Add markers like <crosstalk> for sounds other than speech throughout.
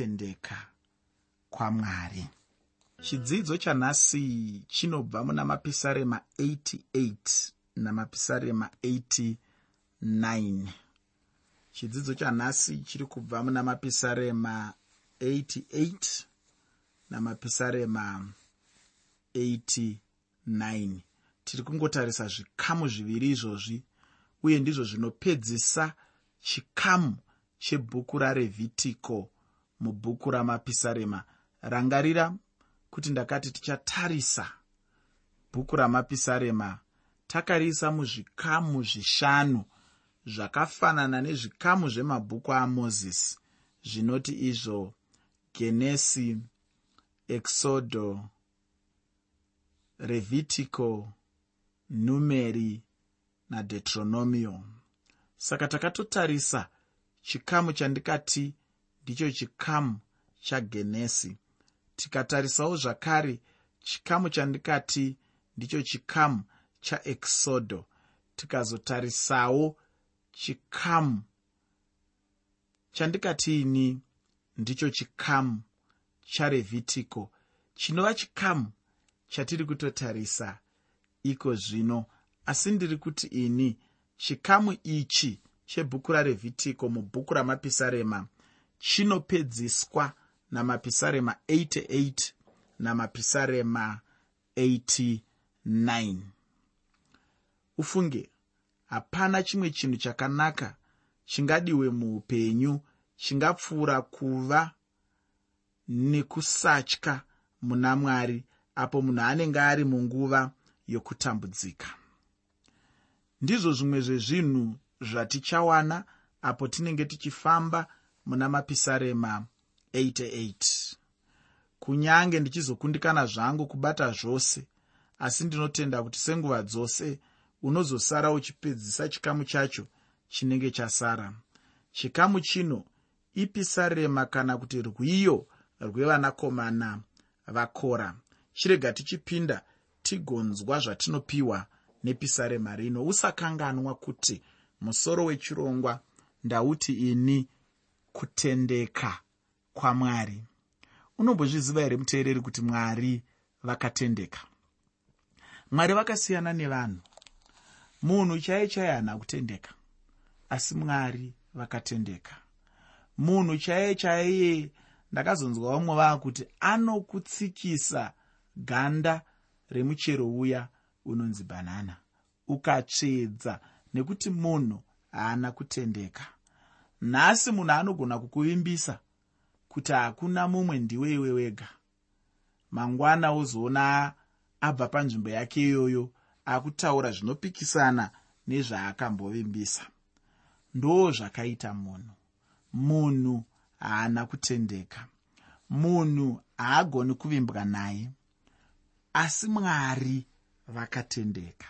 kutendeka kwamwari. Chidzidzo chanhasi chinobva muna mapisarema 88 namapisarema 89 chidzidzo chanhasi chiri kubva muna mapisarema 88 namapisarema 89 tiri kungotarisa zvikamu zviviri izvozvi uye ndizvo zvinopedzisa chikamu chebhuku rarevhitiko mubhuku ramapisarema. Rangarira kuti ndakati tichatarisa bhuku ramapisarema takariisa muzvikamu zvishanu zvakafanana nezvikamu zvemabhuku amozisi zvinoti izvo genesi exodo revhitico numeri nadeuteronomio saka takatotarisa chikamu chandikati ndicho chikamu chagenesi tikatarisawo zvakare chikamu chandikati ndicho chikamu chaexodo tikazotarisawo chikamu chandikatiini ndicho chikamu charevhitico chinova chikamu chatiri kutotarisa. Iko zvino asi ndiri kuti ini chikamu ichi chebhuku rarevhitico mubhuku ramapisarema chinopedziswa namapisarema 88 namapisarema 89 ufunge hapana chimwe chinhu chakanaka chingadiwe muupenyu chingapfuura kuva nekusatya muna mwari apo munhu anenge ari munguva yokutambudzika. Ndizvo zvimwe zvezvinhu zvatichawana apo tinenge tichifamba muna mapisarema 88 kunyange ndichizokundikana zvangu kubata zvose asi ndinotenda kuti senguva dzose unozosara uchipedzisa chikamu chacho chinenge chasara. Chikamu chino ipisarema kana kuti rwiyo rwevanakomana vakora chirega tichipinda tigonzwa zvatinopiwa nepisarema rino. Usakanganwa kuti musoro wechirongwa ndauti ini kutendeka kwamwari. Unombozviziva here muteereri kuti mwari vakatendeka? Mwari vakasiyana nevanhu. Munhu chaiye chaiye hana kutendeka asi mwari vakatendeka. Munhu chaiye chaiye ndakazonzwa vamwe vava kuti anokutsikisa ganda remuchero uya unonzi bhanana ukatsvedza nekuti munhu haana kutendeka nhasi munhu anogona kukuvimbisa kuti hakuna mumwe ndiwe iwe wega. Mangwana wozoona abva panzvimbo yake iyoyo akutaura zvinopikisana nezvaakambovimbisa ndo zvakaita munhu. Munhu haana kutendeka. Munhu haagoni kuvimbwa naye. Asi mwari vakatendeka.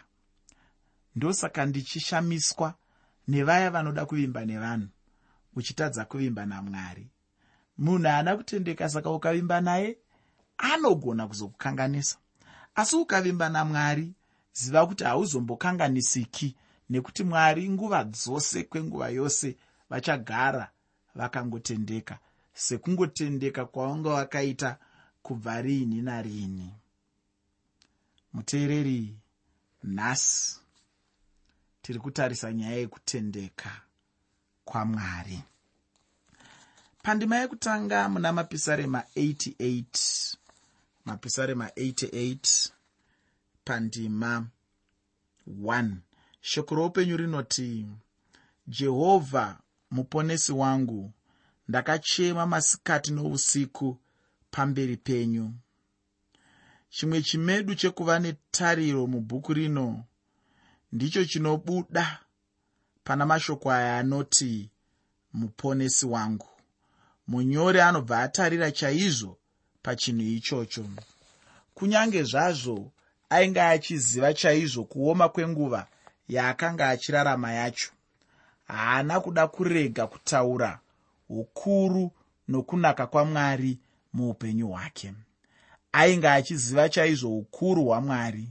Ndosaka ndichishamiswa nevaya vanoda kuvimba nevanhu uchitadza kuvimba namwari. Munhu haana kutendeka saka ukavimba naye anogona kuzokukanganisa. Asi ukavimba namwari ziva kuti hauzombokanganisiki nekuti mwari nguva dzose kwenguva yose vachagara vakangotendeka. Sekungotendeka kwavanga vakaita kubva riini nariini. Muteereri nhasi tiri kutarisa nyaya yekutendeka kwamwari. Pandima yekutanga muna mapisarema 88 mapisarema 88 pandima 1 shoko roupenyu rinoti jehovha muponesi wangu ndakachema masikati nousiku pamberi penyu. Chimwe chimedu chekuva netariro mubhuku rino ndicho chinobuda pana mashoko aya anoti muponesi wangu munyori anobva atarira chaizvo pachinhu ichocho. Kunyange zvazvo ainge achiziva chaizvo kuoma kwenguva yaakanga achirarama yacho. Haana kuda kurega kutaura ukuru nokunaka kwamwari muupenyu hwake. Ainge achiziva chaizvo ukuru hwamwari.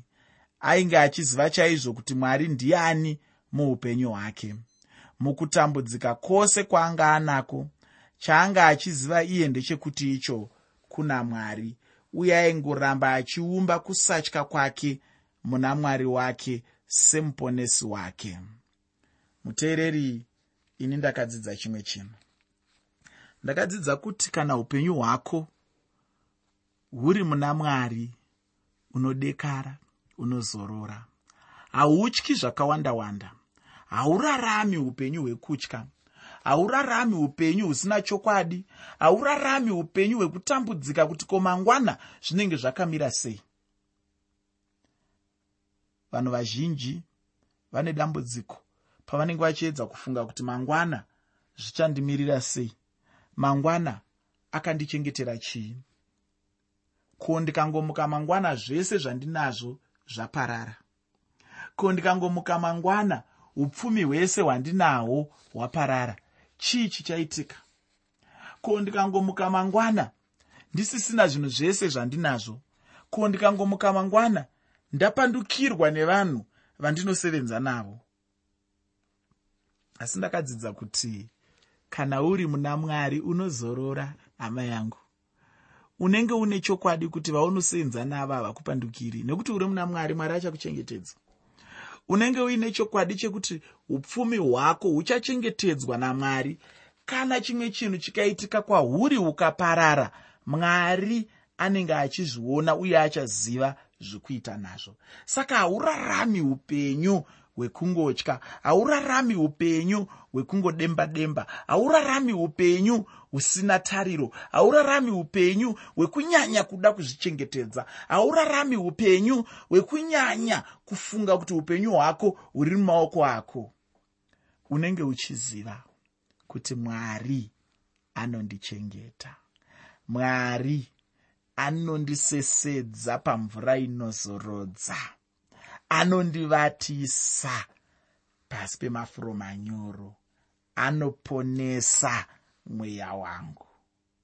Ainge achiziva chaizvo kuti mwari ndiani muupenyu hwake. Mukutambudzika kwose kwaanga anako chaanga achiziva iye ndechekuti icho kuna mwari. Uye aingoramba achiumba kusatya kwake muna mwari wake semuponesi wake. Muteereri ini ndakadzidza chimwe chinhu. Ndakadzidza kuti kana upenyu hwako huri muna mwari unodekara unozorora. Hautyi zvakawanda wanda haurarami upenyu hwekutya. Haurarami upenyu husina chokwadi. Haurarami upenyu hwekutambudzika kuti komangwana zvinenge zvakamira sei. Vanhu vazhinji vane dambudziko pavanenge vachiedza kufunga kuti mangwana zvichandimirira sei. Mangwana akandichengetera chii? Ko ndikangomuka mangwana zvese zvandinazvo zvaparara? Ko ndikangomuka mangwana upfumi hwese hwandinahwo hwaparara. Chii chichaitika? Ko ndikangomuka mangwana? Ndisisina zvinhu zvese zvandinazvo. Ko ndikangomuka mangwana? Ndapandukirwa nevanhu vandinosevenza navo. Asi ndakadzidza kuti kana uri muna mwari unozorora hama yangu. Unenge une chokwadi kuti vaunosenza navo havakupandukiri. Nekuti uri muna mwari mwari achakuchengetedza unenge uine chokwadi chekuti upfumi hwako huchachengetedzwa namwari. Kana chimwe chinhu chikaitika kwauri ukaparara mwari anenge achizviona uye achaziva zvekuita nazvo. Saka haurarami upenyu hwekungotya haurarami upenyu hwekungodemba demba haurarami upenyu husina tariro. Haurarami upenyu hwekunyanya kuda kuzvichengetedza. Haurarami upenyu hwekunyanya kufunga kuti upenyu hwako huri mumaoko ako. Unenge uchiziva kuti mwari anondichengeta. Mwari anondisesedza pamvura inozorodza anondivatisa pasi pemafuro manyoro anoponesa mweya wangu.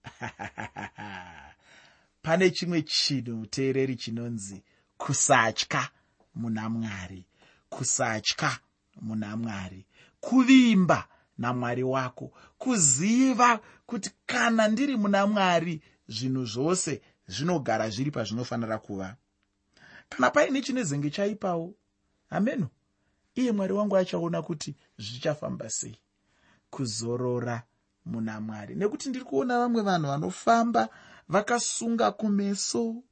<laughs> Pane chimwe chinhu muteereri chinonzi kusatya muna mwari kusatya muna mwari kuvimba namwari wako kuziva kuti kana ndiri muna mwari zvinhu zvose zvinogara zviri pazvinofanira kuva kana paine chine zenge chaipawo. Ameno. Iye mwari wangu achaona kuti zvichafamba sei. Kuzorora muna mwari. Nekuti ndiri kuona vamwe vanhu vanofamba vakasunga kumeso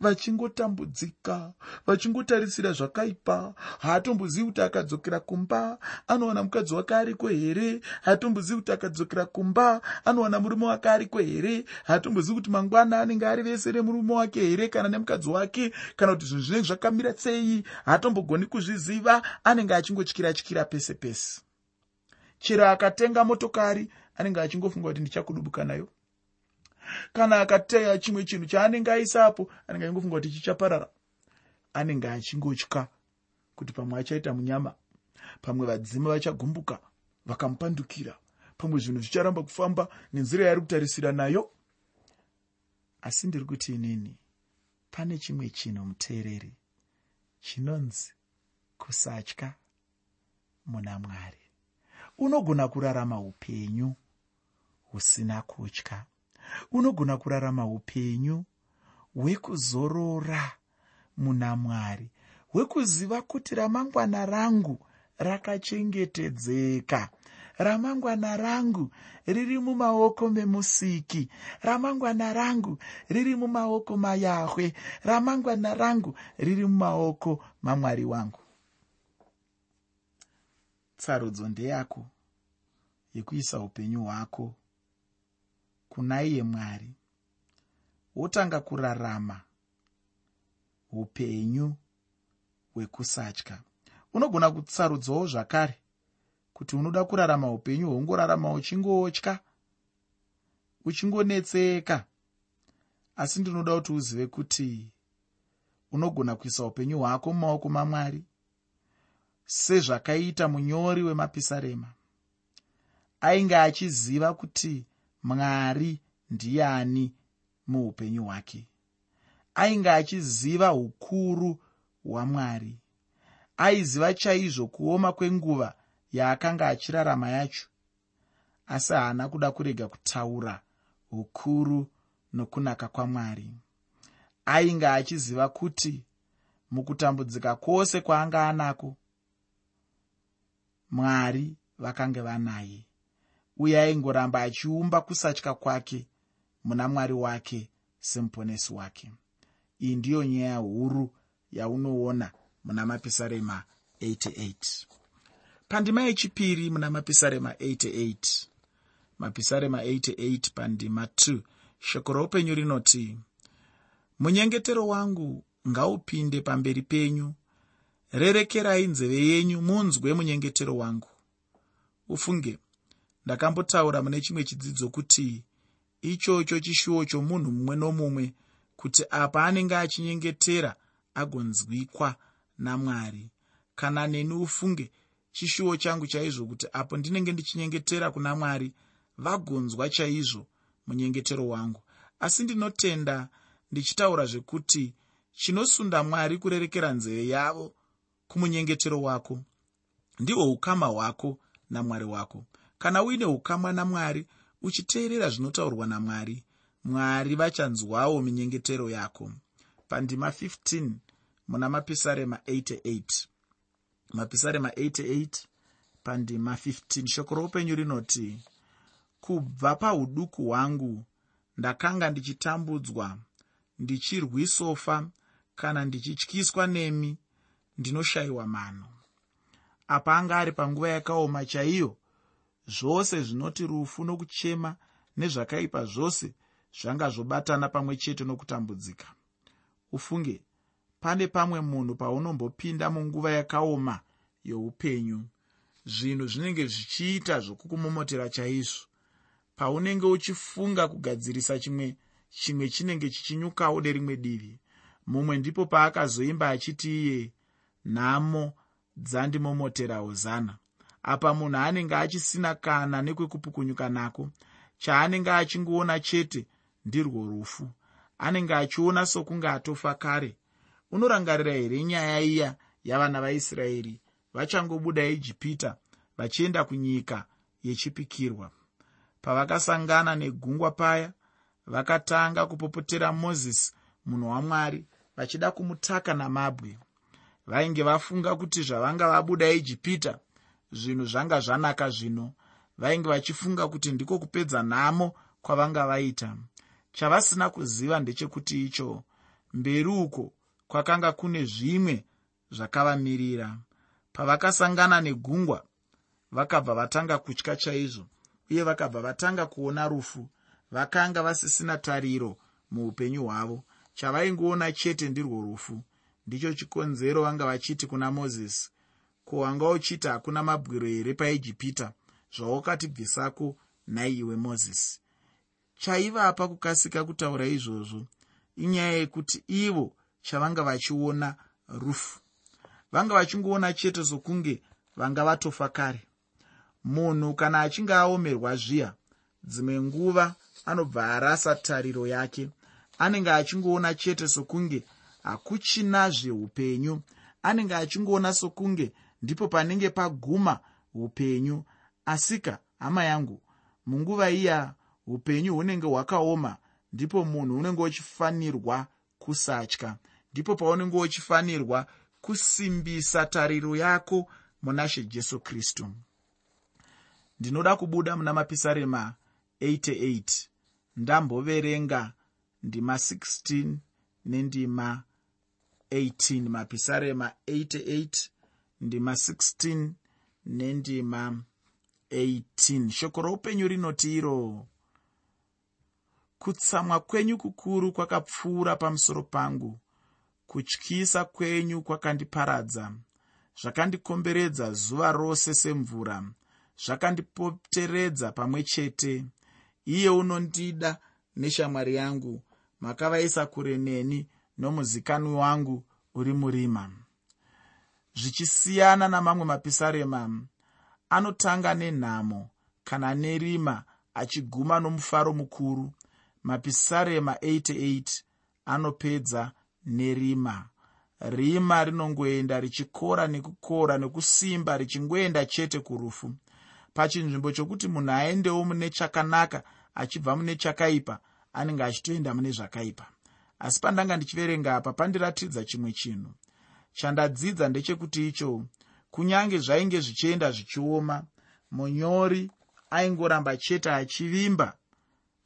vachingotambudzika vachingotarisira zvakaipa. Haatombozivi kuti akadzokera kumba anowana mukadzi wake ariko here? Haatombozivi kuti akadzokera kumba anowana murume wake ariko here? Haatombozivi kuti mangwana anenge ari vese remurume wake here kana nemukadzi wake? Kana kuti zvinhu zvinenge zvakamira sei? Haatombogoni kuzviziva anenge achingotyira tyira pese pese chero akatenga motokari anenge achingofunga kuti ndichakudubuka nayo kana akateya chimwe chinhu chaanenge aisapo anenge achingofunga kuti chichaparara anenge achingotya kuti pamwe achaita munyama. Pamwe vadzima vachagumbuka vakamupandukira. Pamwe zvinhu zvicharamba kufamba nenzira yaari kutarisira nayo. Asi ndiri kuti inini pane chimwe chinhu muteereri chinonzi kusatya muna mwari. Unogona kurarama upenyu husina kutya unogona kurarama upenyu hwekuzorora muna mwari hwekuziva kuti ramangwana rangu rakachengetedzeka. Ramangwana rangu riri mumaoko memusiki ramangwana rangu riri mumaoko mayahwe ramangwana rangu riri mumaoko mamwari wangu. Tsarudzo ndeyako yekuisa upenyu hwako kuna iye mwari. Wotanga kurarama upenyu hwekusatya. Unogona kutsarudzawo zvakare kuti unoda kurarama upenyu hweungorarama uchingotya uchingonetseka. Asi ndinoda kuti uzive kuti unogona kuisa upenyu hwako mumaoko mamwari sezvakaita munyori wemapisarema. Ainge achiziva kuti mwari ndiani muupenyu hwake? Ainge achiziva ukuru hwamwari. Aiziva chaizvo kuoma kwenguva yaakanga achirarama yacho. Asi haana kuda kurega kutaura ukuru nokunaka kwamwari. Ainge achiziva kuti mukutambudzika kwose kwaanga anako mwari vakange vanaye uye aingoramba achiumba kusatya kwake muna mwari wake semuponesi wake. Iyi ndiyo nyaya huru yaunoona muna mapisarema 88 pandima yechipiri muna mapisarema 88 mapisarema 88 pandima 2 shoko roupenyu rinoti munyengetero wangu ngaupinde pamberi penyu. Rerekerai nzeve yenyu munzwe munyengetero wangu. Ufunge ndakambotaura mune chimwe chidzidzo kuti ichocho chishuwo chomunhu mumwe nomumwe kuti apa anenge achinyengetera agonzwikwa namwari. Kana neni ufunge chishuwo changu chaizvo kuti apo ndinenge ndichinyengetera kuna mwari vagonzwa chaizvo munyengetero wangu. Asi ndinotenda ndichitaura zvekuti chinosunda mwari kurerekera nzeve yavo kumunyengetero wako ndihwo ukama hwako namwari wako kana uine ukama namwari uchiteerera zvinotaurwa namwari. Mwari vachanzwawo minyengetero yako. Pandima 15 muna mapisarema 88 mapisarema 88 pandima 15 shoko roupenyu rinoti kubva pauduku hwangu ndakanga ndichitambudzwa ndichirwisofa kana ndichityiswa nemi ndinoshayiwa mano. Apa anga ari panguva yakaoma chaiyo zvose zvinoti rufu nokuchema nezvakaipa zvose zvanga zvobatana pamwe chete nokutambudzika. Ufunge pane pamwe munhu paunombopinda munguva yakaoma youpenyu. Zvinhu zvinenge zvichiita zvokukumomotera chaizvo. Paunenge uchifunga kugadzirisa chimwe chimwe chinenge chichinyukawo nerimwe divi mumwe ndipo paakazoimba achiti iye nhamo dzandimomotera hozana apa munhu anenge achisina kana nekwekupukunyuka nako chaanenge achingoona chete ndirwo rufu. Anenge achiona sokunge atofa kare. Unorangarira here nyaya iya yavana vaisraeri vachangobuda ijipita vachienda kunyika yechipikirwa? Pavakasangana negungwa paya vakatanga kupopotera mozisi munhu wamwari vachida kumutaka namabwe. Vainge vafunga kuti zvavanga vabuda ijipita zvinhu zvanga zvanaka zvino vainge vachifunga kuti ndiko kupedza nhamo kwavanga vaita. Chavasina kuziva ndechekuti icho mberi uko kwakanga kune zvimwe zvakavamirira pavakasangana negungwa vakabva vatanga kutya chaizvo uye vakabva vatanga kuona rufu vakanga vasisina tariro muupenyu hwavo. Chavaingoona chete ndirwo rufu. Ndicho chikonzero vanga vachiti kuna mozisi ko wanga uchiti hakuna mabwiro here paijipita zvawakatibvisako naiwe mozisi? Chaivapa kukasika kutaura izvozvo? Inyaya yekuti ivo chavanga vachiona rufu. Vanga vachingoona chete sokunge vanga vatofa kare. Munhu kana achinge aomerwa zviya dzimwe nguva anobva arasa tariro yake. Anenge achingoona chete sokunge hakuchina zveupenyu. Anenge achingoona sokunge ndipo panenge paguma upenyu. Asika hama yangu munguva iya upenyu hunenge hwakaoma ndipo munhu unenge uchifanirwa kusatya. Ndipo paunenge uchifanirwa kusimbisa tariro yako muna she jesu kristu. Ndinoda kubuda muna mapisarema 88 ndamboverenga ndima 16 nendima 18 mapisarema 88 ndima 16 nendima 18 shoko roupenyu rinoti iro kutsamwa kwenyu kukuru kwakapfuura pamusoro pangu kutyisa kwenyu kwakandiparadza. Zvakandikomberedza zuva rose semvura zvakandipoteredza pamwe chete. Iye unondida neshamwari yangu makavaisa kure neni nomuzikanwi wangu uri murima zvichisiyana namamwe mapisarema anotanga nenhamo kana nerima achiguma nomufaro mukuru mapisarema 88 anopedza nerima. Rima rinongoenda richikora nekukora nekusimba richingoenda chete kurufu. Pachinzvimbo chokuti munhu aendewo mune chakanaka achibva mune chakaipa anenge achitoenda mune zvakaipa. Asi pandanga ndichiverenga apa pandiratidza chimwe chinhu chandadzidza ndechekuti icho kunyange zvainge zvichienda zvichioma munyori aingoramba chete achivimba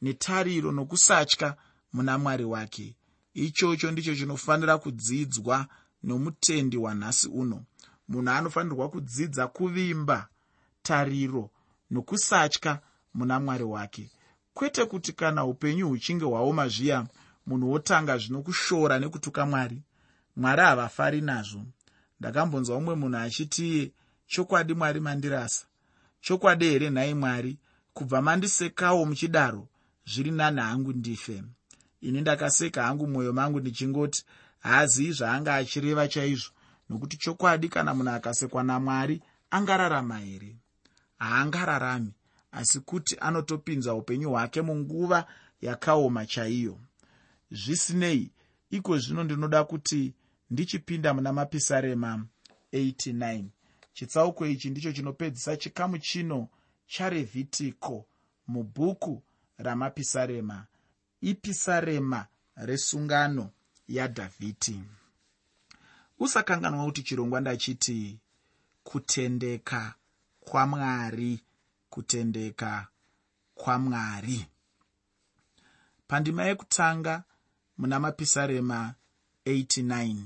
netariro nokusatya muna mwari wake. Ichocho ndicho chinofanira kudzidzwa nomutendi wanhasi uno. Munhu anofanirwa kudzidza kuvimba tariro nokusatya muna mwari wake. Kwete kuti kana upenyu huchinge hwaoma zviya munhu wotanga zvino kushora nekutuka mwari mwari havafari nazvo. Ndakambonzwa mumwe munhu achitiye chokwadi mwari mandirasa. Chokwadi here nhai mwari? Kubva mandisekawo muchidaro zviri nani hangu ndife. Ini ndakaseka hangu mwoyo mangu ndichingoti haazii zvaanga achireva chaizvo. Nokuti chokwadi kana munhu akasekwa namwari angararama here? Haangararami asi kuti anotopinza upenyu hwake munguva yakaoma chaiyo. Zvisinei iko zvino ndinoda kuti ndichipinda muna mapisarema 89 chitsauko ichi ndicho chinopedzisa chikamu chino charevhitiko mubhuku ramapisarema ipisarema resungano yadhavhidhi usakanganwa kuti chirongwa ndachiti kutendeka kwamwari kutendeka kwamwari pandima yekutanga muna mapisarema 89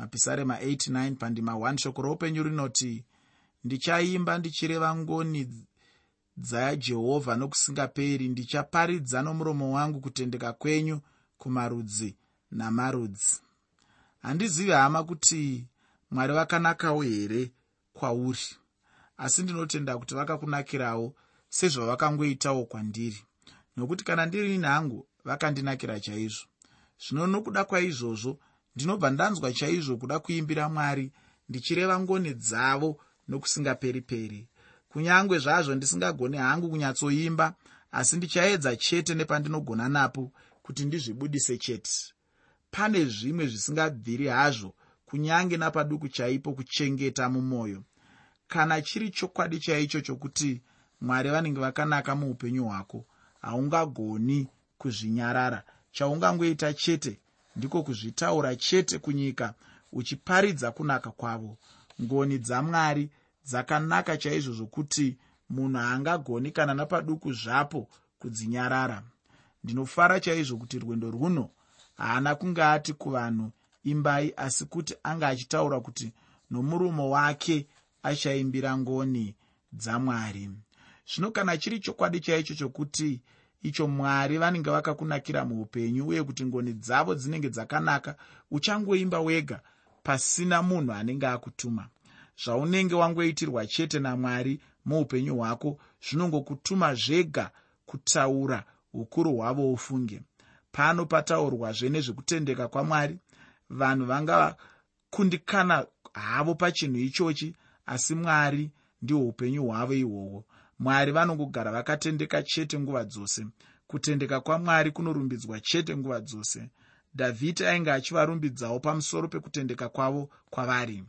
mapisarema 89 pandima 1 shoko roupenyu rinoti ndichaimba ndichireva ngoni dzajehovha nokusingaperi. Ndichaparidza nomuromo wangu kutendeka kwenyu kumarudzi namarudzi. Handizivi hama kuti mwari vakanakawo here kwauri asi ndinotenda kuti vakakunakirawo sezvavakangoitawo kwandiri. Nokuti kana ndiri nhangu vakandinakira chaizvo. Zvino nokuda kwaizvozvo ndinobva ndanzwa chaizvo kuda kuimbira mwari ndichireva ngoni dzavo nokusingaperi-peri. Kunyange zvazvo ndisingagoni hangu kunyatsoimba asi ndichaedza chete nepandinogona napo kuti ndizvibudise chete. Pane zvimwe zvisingabviri hazvo kunyange napaduku chaipo kuchengeta mumwoyo kana chiri chokwadi chaicho chokuti mwari vanenge vakanaka muupenyu hwako haungagoni kuzvinyarara. Chaungangoita chete ndiko kuzvitaura chete kunyika uchiparidza kunaka kwavo. Ngoni dzamwari dzakanaka chaizvo zvokuti munhu haangagoni kana napaduku zvapo kudzinyarara. Ndinofara chaizvo kuti rwendo runo haana kunge ati kuvanhu imbai asi kuti anga achitaura kuti nomurumo wake achaimbira ngoni dzamwari. Zvino kana chiri chokwadi chaicho chokuti icho mwari vanenge vakakunakira muupenyu uye kuti ngoni dzavo dzinenge dzakanaka uchangoimba wega pasina munhu anenge akutuma. Zvaunenge wangoitirwa chete namwari muupenyu hwako zvinongokutuma zvega kutaura ukuru hwavo ufunge. Pano pataurwazve nezvekutendeka kwamwari vanhu vangakundikana havo pachinhu ichochi asi mwari ndihwo upenyu hwavo ihwohwo mwari vanongogara vakatendeka chete nguva dzose. Kutendeka kwamwari kunorumbidzwa chete nguva dzose. Dhavhidhi ainge achivarumbidzawo pamusoro pekutendeka kwavo kwavari.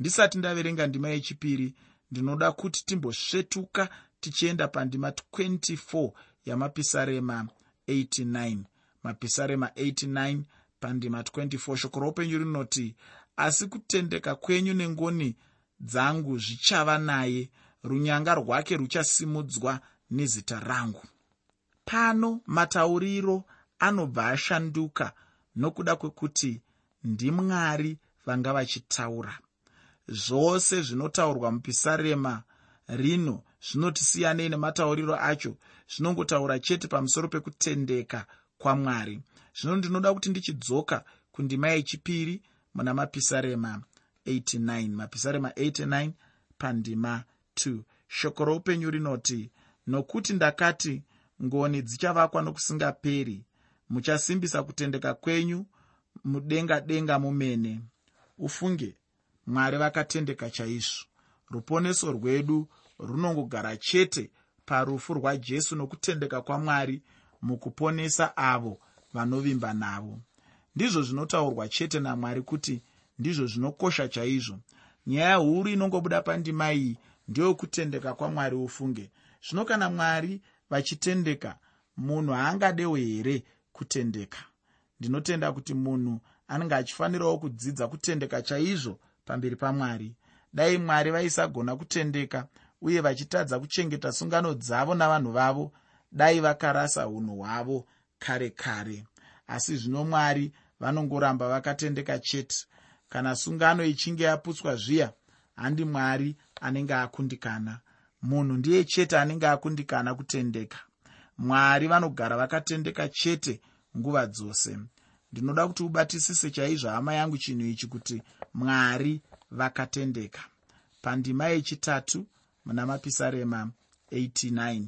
Ndisati ndaverenga ndima yechipiri ndinoda kuti timbosvetuka tichienda pandima 24 yamapisarema 89 mapisarema 89 pandima 24 shoko roupenyu rinoti asi kutendeka kwenyu nengoni dzangu zvichava naye runyanga rwake ruchasimudzwa nezita rangu. Pano matauriro anobva ashanduka nokuda kwekuti ndimwari vanga vachitaura. Zvose zvinotaurwa mupisarema rino zvinotisiyanei nematauriro acho zvinongotaura chete pamusoro pekutendeka kwamwari. Zvino ndinoda kuti ndichidzoka kundima yechipiri muna mapisarema 89 mapisarema 89 pandima 2 shoko roupenyu rinoti nokuti ndakati ngoni dzichavakwa nokusingaperi muchasimbisa kutendeka kwenyu mudenga denga mumene. Ufunge mwari vakatendeka chaizvo. Ruponeso rwedu runongogara chete parufu rwajesu nokutendeka kwamwari mukuponesa avo vanovimba navo. Ndizvo zvinotaurwa chete namwari kuti ndizvo zvinokosha chaizvo. Nyaya huru inongobuda pandima iyi ndiwo kutendeka kwamwari ufunge. Zvino kana mwari vachitendeka munhu haangadewo here kutendeka? Ndinotenda kuti munhu anenge achifanirawo kudzidza kutendeka chaizvo pamberi pamwari. Dai mwari vaisagona kutendeka uye vachitadza kuchengeta sungano dzavo navanhu vavo dai vakarasa unhu hwavo kare kare. Asi zvino mwari vanongoramba vakatendeka chete. Kana sungano ichinge yaputswa zviya handi mwari anenge akundikana. Munhu ndiye chete anenge akundikana kutendeka. Mwari vanogara vakatendeka chete nguva dzose. Ndinoda kuti ubatisise chaizvo hama yangu chinhu ichi kuti mwari vakatendeka. Pandima yechitatu muna mapisarema 89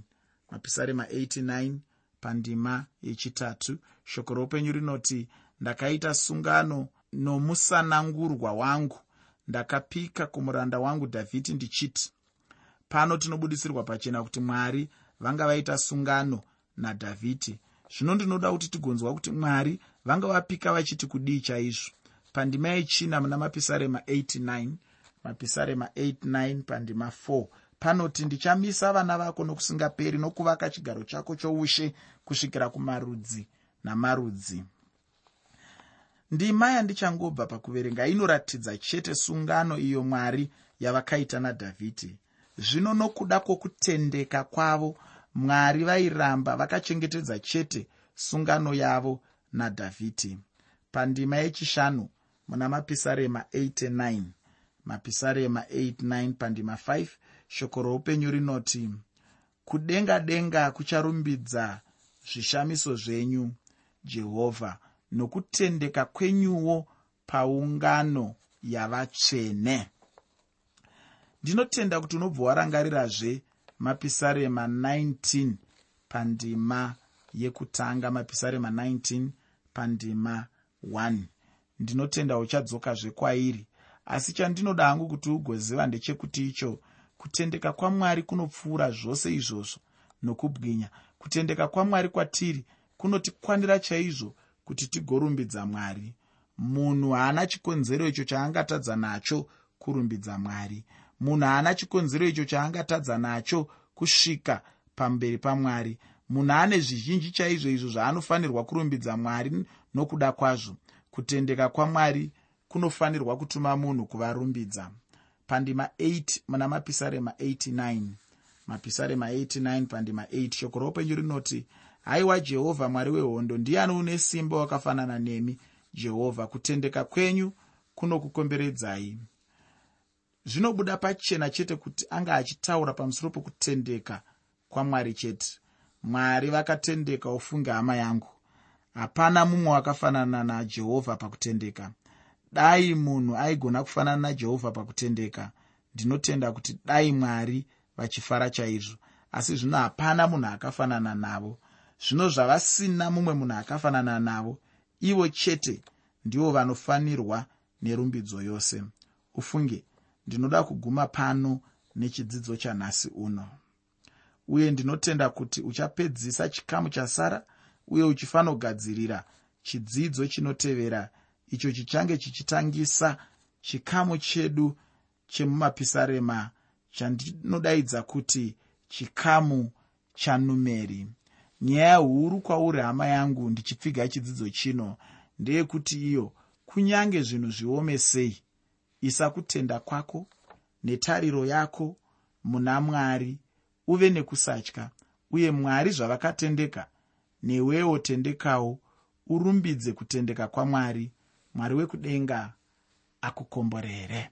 mapisarema 89 pandima yechitatu. Shoko roupenyu rinoti ndakaita sungano nomusanangurwa wangu ndakapika kumuranda wangu dhavhidhi ndichiti pano tinobudisirwa pachena kuti mwari vanga vaita sungano nadhavhidhi zvino ndinoda kuti tigonzwa kuti mwari vanga vapika vachiti kudii chaizvo? Pandima yechina muna mapisarema 89 mapisarema 89 pandima 4 panoti ndichamisa vana vako nokusingaperi nokuvaka chigaro chako choushe kusvikira kumarudzi namarudzi ndima yandichangobva pakuverenga inoratidza chete sungano iyo mwari yavakaita nadhavhidhi. Zvino nokuda kwokutendeka kwavo mwari vairamba vakachengetedza chete sungano yavo nadhavhidhi. Pandima yechishanu muna mapisarema 89 mapisarema 89 pandima 5 shoko roupenyu rinoti kudenga denga kucharumbidza zvishamiso zvenyu jehovha nokutendeka kwenyuwo paungano yavatsvene. Ndinotenda kuti unobva warangarirazve mapisarema 19 pandima yekutanga mapisarema 19 pandima 1 ndinotenda uchadzokazve kwairi asi chandinoda hangu kuti ugoziva ndechekuti icho kutendeka kwamwari kunopfuura zvose izvozvo nokubwinya. Kutendeka kwamwari kwatiri kunotikwanira chaizvo kuti tigorumbidza mwari. Munhu haana chikonzero icho chaangatadza nacho kurumbidza mwari. Munhu haana chikonzero icho chaangatadza nacho kusvika pamberi pamwari. Munhu ane zvizhinji chaizvo izvo zvaanofanirwa kurumbidza mwari nokuda kwazvo. Kutendeka kwamwari kunofanirwa kutuma munhu kuvarumbidza. Pandima 8 muna mapisarema 89 mapisarema 89 pandima 8 shoko roupenyu rinoti haiwa jehovha mwari wehondo ndiani une simba wakafanana nemi? Jehovha kutendeka kwenyu kunokukomberedzai. Zvinobuda pachena chete kuti anga achitaura pamusoro pokutendeka kwamwari chete. Mwari vakatendeka ufunge hama yangu. Hapana mumwe wakafanana najehovha pakutendeka. Dai munhu aigona kufanana najehovha pakutendeka. Ndinotenda kuti dai mwari vachifara chaizvo. Asi zvino hapana munhu akafanana navo zvino zvavasina mumwe munhu akafanana navo. Ivo chete ndivo vanofanirwa nerumbidzo yose. Ufunge ndinoda kuguma pano nechidzidzo chanhasi uno. Uye ndinotenda kuti uchapedzisa chikamu chasara uye uchifanogadzirira chidzidzo chinotevera. Icho chichange chichitangisa chikamu chedu chemumapisarema chandinodaidza kuti chikamu chanumeri nyaya huru kwauri hama yangu ndichipfiga chidzidzo chino. Ndeyekuti iyo kunyange zvinhu zviome sei isa kutenda kwako netariro yako muna mwari uve nekusatya uye mwari zvavakatendeka newewo tendekawo urumbidze kutendeka kwamwari mwari wekudenga akukomborere